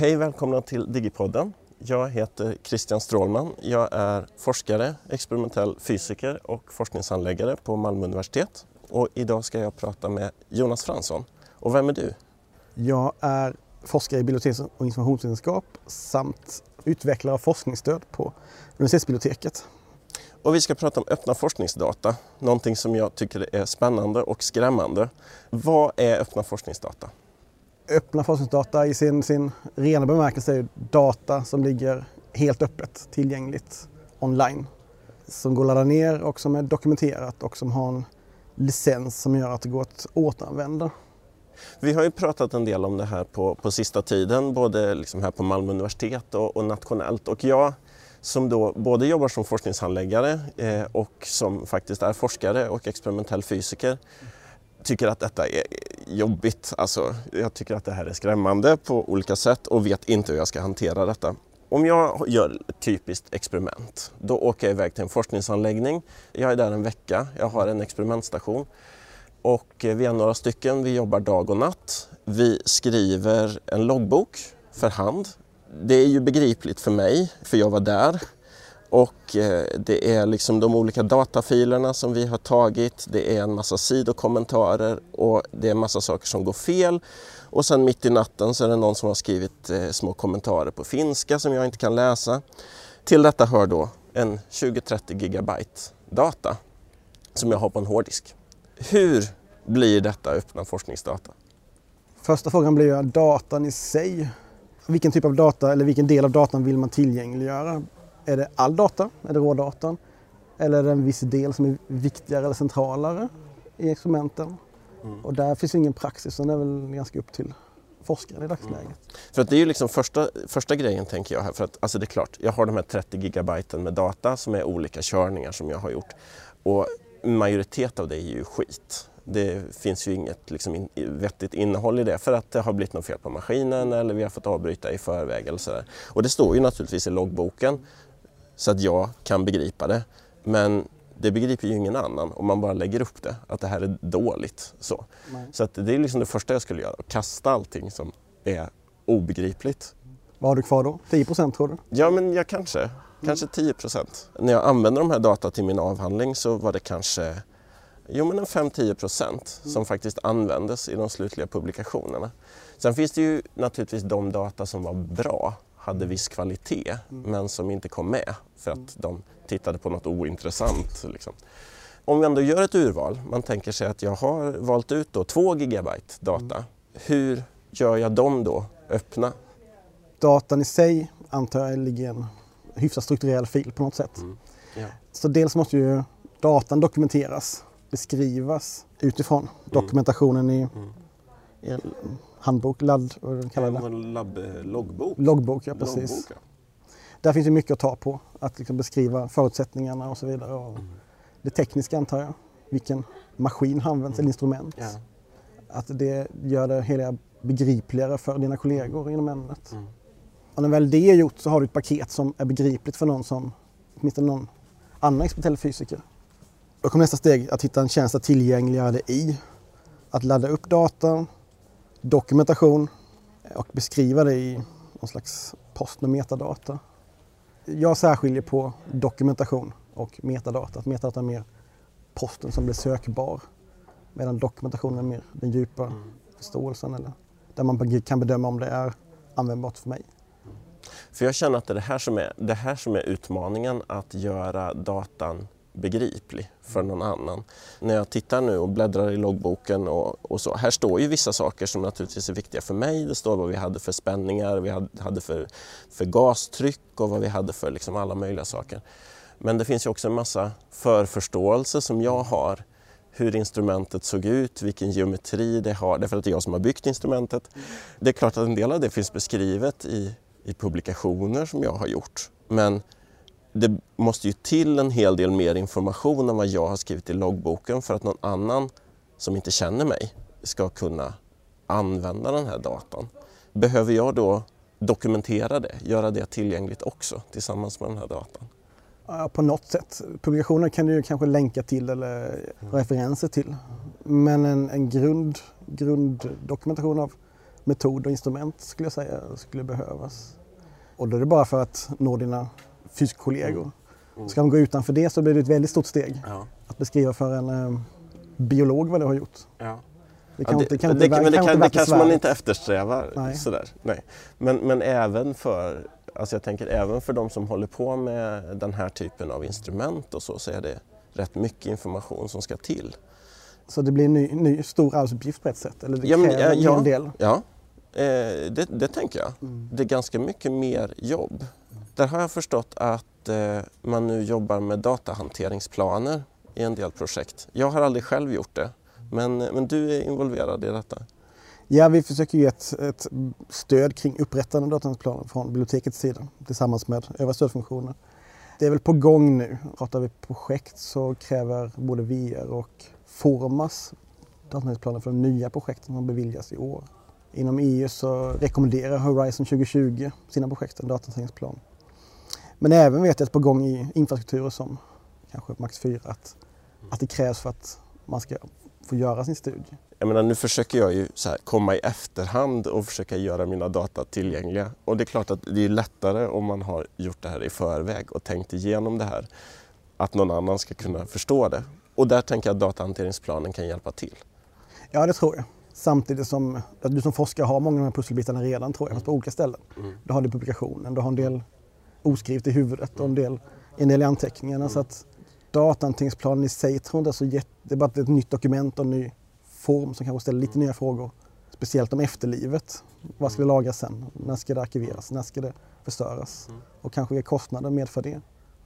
Hej välkomna till Digipodden. Jag heter Christian Strålman. Jag är forskare, experimentell fysiker och forskningsanläggare på Malmö universitet. Och idag ska jag prata med Jonas Fransson. Och vem är du? Jag är forskare i biblioteks och informationsvetenskap samt utvecklare av forskningsstöd på universitetsbiblioteket. Och vi ska prata om öppna forskningsdata, någonting som jag tycker är spännande och skrämmande. Vad är öppna forskningsdata? Öppna forskningsdata i sin, sin rena bemärkelse är data som ligger helt öppet tillgängligt online. Som går att ladda ner och som är dokumenterat och som har en licens som gör att det går att återanvända. Vi har ju pratat en del om det här på, på sista tiden, både liksom här på Malmö universitet och, och nationellt. Och jag som då både jobbar som forskningshandläggare eh, och som faktiskt är forskare och experimentell fysiker tycker att detta är jobbigt. Alltså, jag tycker att det här är skrämmande på olika sätt och vet inte hur jag ska hantera detta. Om jag gör ett typiskt experiment, då åker jag iväg till en forskningsanläggning. Jag är där en vecka, jag har en experimentstation och eh, vi är några stycken, vi jobbar dag och natt. Vi skriver en loggbok för hand. Det är ju begripligt för mig, för jag var där. Och eh, det är liksom de olika datafilerna som vi har tagit, det är en massa sidokommentarer och det är en massa saker som går fel. Och sen mitt i natten så är det någon som har skrivit eh, små kommentarer på finska som jag inte kan läsa. Till detta hör då en 20-30 gigabyte data som jag har på en hårddisk. Hur blir detta öppna forskningsdata? Första frågan blir ju datan i sig. Vilken typ av data eller vilken del av datan vill man tillgängliggöra? Är det all data? Är det rådatan? Eller är det en viss del som är viktigare eller centralare i experimenten? Mm. Och där finns ingen praxis, det är väl ganska upp till forskare i dagsläget. Mm. För att det är ju liksom första, första grejen tänker jag här, för att alltså det är klart, jag har de här 30 gigabyten med data som är olika körningar som jag har gjort. Och majoritet av det är ju skit. Det finns ju inget liksom, in, vettigt innehåll i det för att det har blivit något fel på maskinen eller vi har fått avbryta i förväg eller sådär. Och det står ju naturligtvis i loggboken så att jag kan begripa det. Men det begriper ju ingen annan om man bara lägger upp det, att det här är dåligt. Så, så att det är liksom det första jag skulle göra, kasta allting som är obegripligt. Vad har du kvar då? 10 procent tror du? Ja, men jag kanske. Kanske 10 procent. När jag använde de här data till min avhandling så var det kanske Jo, men en 5-10 procent som faktiskt användes i de slutliga publikationerna. Sen finns det ju naturligtvis de data som var bra, hade viss kvalitet, men som inte kom med för att de tittade på något ointressant. Liksom. Om vi ändå gör ett urval, man tänker sig att jag har valt ut då 2 gigabyte data. Hur gör jag dem då öppna? Datan i sig antar jag ligger i en hyfsat strukturerad fil på något sätt. Mm. Ja. Så dels måste ju datan dokumenteras beskrivas utifrån mm. dokumentationen i mm. er handbok, ladd, vad kallar det? Lab, loggbok. Loggbok, ja precis. Loggbok, ja. Där finns det mycket att ta på, att liksom beskriva förutsättningarna och så vidare. Och mm. Det tekniska antar jag, vilken maskin används, mm. eller instrument. Ja. Att det gör det hela begripligare för dina kollegor inom ämnet. Mm. Och när väl det är gjort så har du ett paket som är begripligt för någon som, åtminstone någon annan experimentell fysiker. Då kommer nästa steg att hitta en tjänst att tillgängliggöra det i. Att ladda upp data, dokumentation och beskriva det i någon slags post med metadata. Jag särskiljer på dokumentation och metadata. Att metadata är mer posten som blir sökbar medan dokumentationen är mer den djupa mm. förståelsen eller där man kan bedöma om det är användbart för mig. För jag känner att det är det här som är, det här som är utmaningen att göra datan begriplig för någon annan. När jag tittar nu och bläddrar i loggboken och, och, så, här står ju vissa saker som naturligtvis är viktiga för mig. Det står vad vi hade för spänningar, vi hade för, för gastryck och vad vi hade för liksom alla möjliga saker. Men det finns ju också en massa förförståelse som jag har hur instrumentet såg ut, vilken geometri det har, därför att det är jag som har byggt instrumentet. Det är klart att en del av det finns beskrivet i, i publikationer som jag har gjort. Men det måste ju till en hel del mer information än vad jag har skrivit i loggboken för att någon annan som inte känner mig ska kunna använda den här datan. Behöver jag då dokumentera det, göra det tillgängligt också tillsammans med den här datan? Ja, på något sätt. Publikationer kan du kanske länka till eller mm. referenser till. Men en, en grund, grunddokumentation av metod och instrument skulle jag säga skulle behövas. Och då är det bara för att nå dina fysikkollegor. Mm. Mm. Ska man gå utanför det så blir det ett väldigt stort steg. Ja. Att beskriva för en eh, biolog vad det har gjort. Ja. Det, kan ja, det, inte, kan det, inte, det, kan, det kanske man inte eftersträvar. Nej. Sådär. Nej. Men, men även för Alltså jag tänker även för de som håller på med den här typen av instrument och så, så är det rätt mycket information som ska till. Så det blir en ny, ny stor arbetsuppgift på ett sätt? Eller det ja, men, ja, ja, en del? Ja, eh, det, det, tänker jag. Mm. Det är ganska mycket mer jobb. Där har jag förstått att eh, man nu jobbar med datahanteringsplaner i en del projekt. Jag har aldrig själv gjort det, men, men du är involverad i detta. Ja, vi försöker ge ett, ett stöd kring upprättande av datahanteringsplaner från bibliotekets sida tillsammans med övriga stödfunktioner. Det är väl på gång nu. Pratar vi projekt så kräver både VR och Formas datahanteringsplaner för de nya projekten som beviljas i år. Inom EU så rekommenderar Horizon 2020 sina projekt en datahanteringsplan. Men även vet jag att på gång i infrastrukturer som kanske Max 4 att, att det krävs för att man ska få göra sin studie. Jag menar, nu försöker jag ju här, komma i efterhand och försöka göra mina data tillgängliga. Och det är klart att det är lättare om man har gjort det här i förväg och tänkt igenom det här. Att någon annan ska kunna förstå det. Och där tänker jag att datahanteringsplanen kan hjälpa till. Ja, det tror jag. Samtidigt som du som forskare har många av de här pusselbitarna redan tror jag, fast på olika ställen. Mm. Du har i publikationen, du har en del oskrivet i huvudet och en del, en del i anteckningarna. Mm. Så att datahanteringsplanen i sig tror jag inte är så jätte... Det är bara ett nytt dokument och en ny form som kanske ställer lite nya frågor. Speciellt om efterlivet. Vad ska det lagras sen? När ska det arkiveras? När ska det förstöras? Mm. Och kanske vilka kostnader medför det?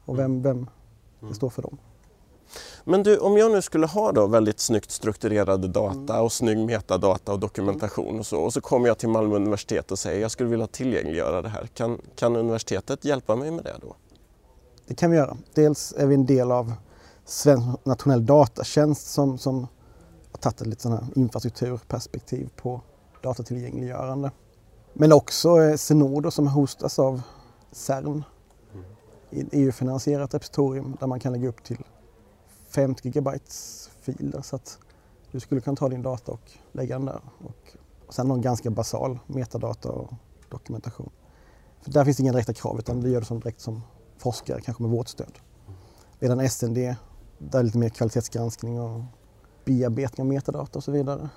Och vem, vem det står för dem. Men du, om jag nu skulle ha då väldigt snyggt strukturerade data och snygg metadata och dokumentation och så och så kommer jag till Malmö universitet och säger jag skulle vilja tillgängliggöra det här. Kan, kan universitetet hjälpa mig med det då? Det kan vi göra. Dels är vi en del av Svensk nationell datatjänst som, som har tagit ett lite infrastrukturperspektiv på datatillgängliggörande. Men också Zenodo som hostas av CERN. Mm. EU-finansierat repositorium där man kan lägga upp till 50 gigabytes filer så att du skulle kunna ta din data och lägga den där. Och, och sen någon ganska basal metadata och dokumentation. För där finns det inga direkta krav utan det gör du som direkt som forskare, kanske med vårt stöd. Medan SND, där är det lite mer kvalitetsgranskning och bearbetning av metadata och så vidare.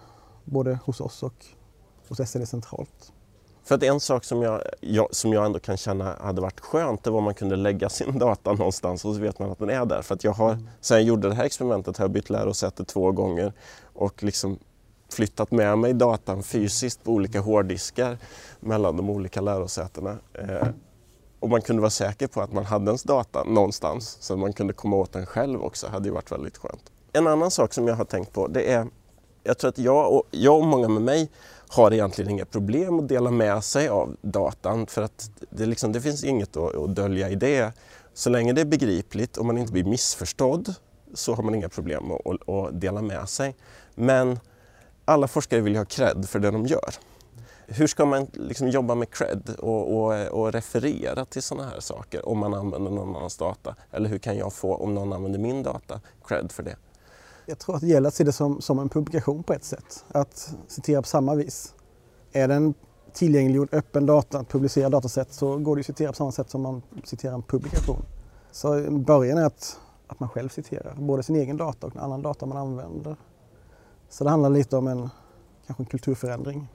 Både hos oss och hos SND centralt. För att en sak som jag, jag, som jag ändå kan känna hade varit skönt, det var om man kunde lägga sin data någonstans och så vet man att den är där. För att jag har, mm. sen jag gjorde det här experimentet har jag bytt lärosäte två gånger och liksom flyttat med mig datan fysiskt på olika hårddiskar mellan de olika lärosätena. Eh, och man kunde vara säker på att man hade ens data någonstans så att man kunde komma åt den själv också, hade ju varit väldigt skönt. En annan sak som jag har tänkt på det är, jag tror att jag och, jag och många med mig har egentligen inga problem att dela med sig av datan för att det, liksom, det finns inget att, att dölja i det. Så länge det är begripligt och man inte blir missförstådd så har man inga problem att, att dela med sig. Men alla forskare vill ju ha cred för det de gör. Hur ska man liksom jobba med cred och, och, och referera till sådana här saker om man använder någon annans data? Eller hur kan jag få, om någon använder min data, cred för det? Jag tror att det gäller att se det som, som en publikation på ett sätt. Att citera på samma vis. Är det en tillgängliggjord öppen data, publicerad datasätt så går det att citera på samma sätt som man citerar en publikation. Så början är att, att man själv citerar både sin egen data och annan data man använder. Så det handlar lite om en, kanske en kulturförändring.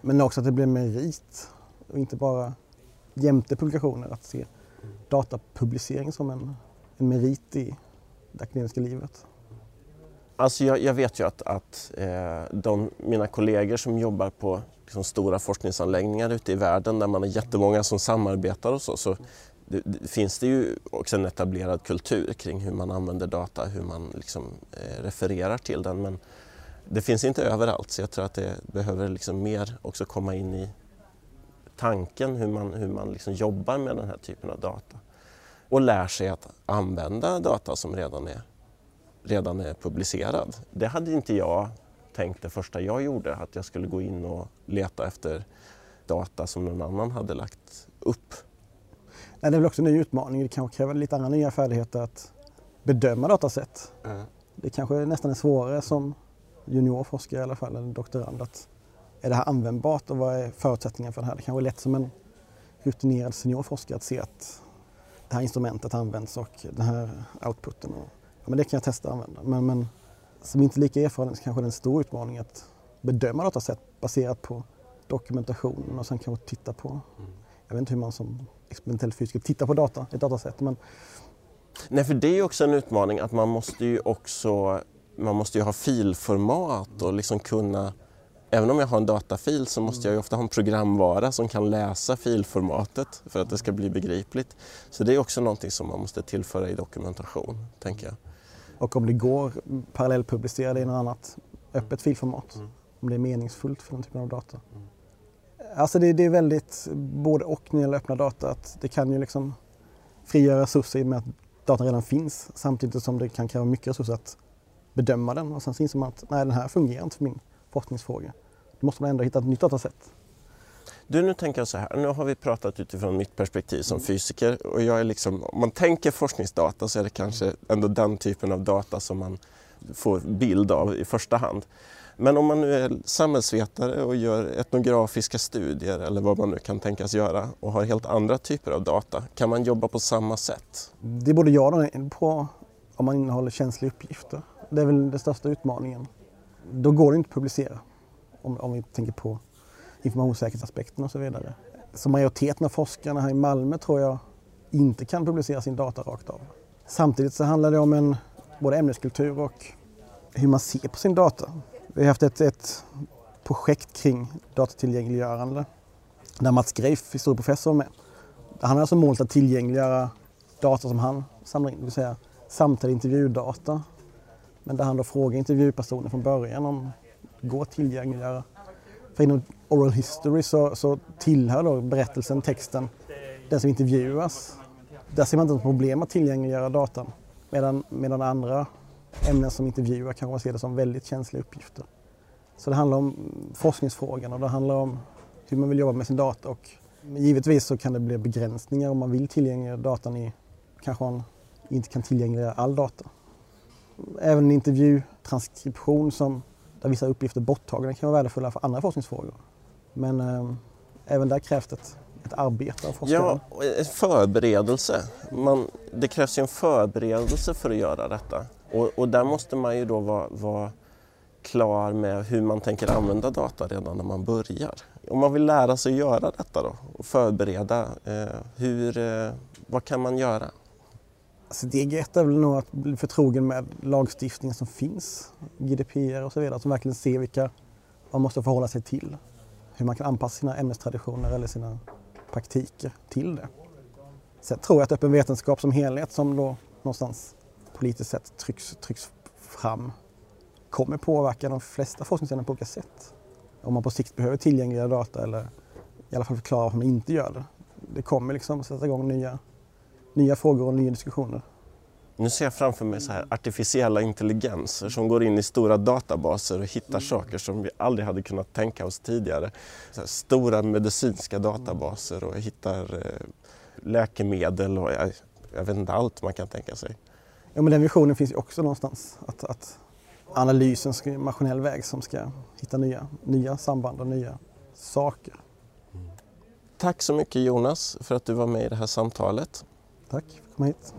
Men också att det blir merit och inte bara jämte publikationer att se datapublicering som en, en merit i det akademiska livet. Alltså jag, jag vet ju att, att eh, de, mina kollegor som jobbar på liksom, stora forskningsanläggningar ute i världen där man är jättemånga som samarbetar och så, så det, det, finns det ju också en etablerad kultur kring hur man använder data, hur man liksom, eh, refererar till den. Men det finns inte överallt så jag tror att det behöver liksom mer också komma in i tanken hur man, hur man liksom jobbar med den här typen av data. Och lär sig att använda data som redan är redan är publicerad. Det hade inte jag tänkt det första jag gjorde, att jag skulle gå in och leta efter data som någon annan hade lagt upp. Nej, det är väl också en ny utmaning. Det kanske kräver lite andra nya färdigheter att bedöma datasätt. Mm. Det kanske nästan är svårare som juniorforskare i alla fall, eller doktorand, att är det här användbart och vad är förutsättningarna för det här? Det kanske är lätt som en rutinerad seniorforskare att se att det här instrumentet används och den här outputen. Och, ja, men det kan jag testa att använda. Men, men som inte är lika erfaren så kanske det är en stor utmaning att bedöma datasätt baserat på dokumentationen och sen kanske titta på, jag vet inte hur man som experimentell fysiker tittar på data, ett datasätt. Men... Nej, för det är ju också en utmaning att man måste ju också man måste ju ha filformat och liksom kunna Även om jag har en datafil så måste jag ju ofta ha en programvara som kan läsa filformatet för att det ska bli begripligt. Så det är också någonting som man måste tillföra i dokumentation, tänker jag. Och om det går parallellpublicera det i något annat öppet filformat. Mm. Om det är meningsfullt för den typen av data. Mm. Alltså det, det, är väldigt både och när det gäller öppna data. Att det kan ju liksom frigöra resurser i och med att datan redan finns samtidigt som det kan kräva mycket resurser att bedöma den och sen inser man att nej, den här fungerar inte för min forskningsfråga. Då måste man ändå hitta ett nytt datasätt. Du, nu tänker jag så här, nu har vi pratat utifrån mitt perspektiv som fysiker och jag är liksom, om man tänker forskningsdata så är det kanske ändå den typen av data som man får bild av i första hand. Men om man nu är samhällsvetare och gör etnografiska studier eller vad man nu kan tänkas göra och har helt andra typer av data, kan man jobba på samma sätt? Det är både ja och nej på om man innehåller känsliga uppgifter. Det är väl den största utmaningen. Då går det inte att publicera om, om vi tänker på informationssäkerhetsaspekten och så vidare. Så majoriteten av forskarna här i Malmö tror jag inte kan publicera sin data rakt av. Samtidigt så handlar det om en både ämneskultur och hur man ser på sin data. Vi har haft ett, ett projekt kring datatillgängliggörande där Mats Greif, historieprofessor, var med. Han har alltså målet att tillgängliggöra data som han samlar in, det vill säga samtida intervjudata. Men där han då frågar intervjupersoner från början om det går att tillgängliggöra. För inom oral history så, så tillhör då berättelsen, texten, den som intervjuas. Där ser man inte något problem att tillgängliggöra datan. Medan, medan andra ämnen som intervjuar kanske man ser det som väldigt känsliga uppgifter. Så det handlar om forskningsfrågan och det handlar om hur man vill jobba med sin data och givetvis så kan det bli begränsningar om man vill tillgängliggöra datan i, kanske man inte kan tillgängliggöra all data. Även en intervjutranskription som, där vissa uppgifter är borttagna kan vara värdefulla för andra forskningsfrågor. Men eh, även där krävs det ett, ett arbete av forskare. Ja, en förberedelse. Man, det krävs ju en förberedelse för att göra detta. Och, och där måste man ju då vara, vara klar med hur man tänker använda data redan när man börjar. Om man vill lära sig göra detta då och förbereda, eh, hur, eh, vad kan man göra? Steg ett är väl nog att bli förtrogen med lagstiftningen som finns, GDPR och så vidare, som verkligen ser vilka man måste förhålla sig till. Hur man kan anpassa sina ämnestraditioner eller sina praktiker till det. Sen tror jag att öppen vetenskap som helhet, som då någonstans politiskt sett trycks, trycks fram, kommer påverka de flesta forskningsämnen på olika sätt. Om man på sikt behöver tillgängliga data eller i alla fall förklara varför man inte gör det. Det kommer liksom sätta igång nya nya frågor och nya diskussioner. Nu ser jag framför mig så här artificiella intelligenser som går in i stora databaser och hittar mm. saker som vi aldrig hade kunnat tänka oss tidigare. stora medicinska databaser och hittar eh, läkemedel och jag, jag, vet inte allt man kan tänka sig. Ja, men den visionen finns ju också någonstans. Att, att analysen ska maskinell väg som ska hitta nya, nya samband och nya saker. Mm. Tack så mycket Jonas för att du var med i det här samtalet. Tack för att du kom hit.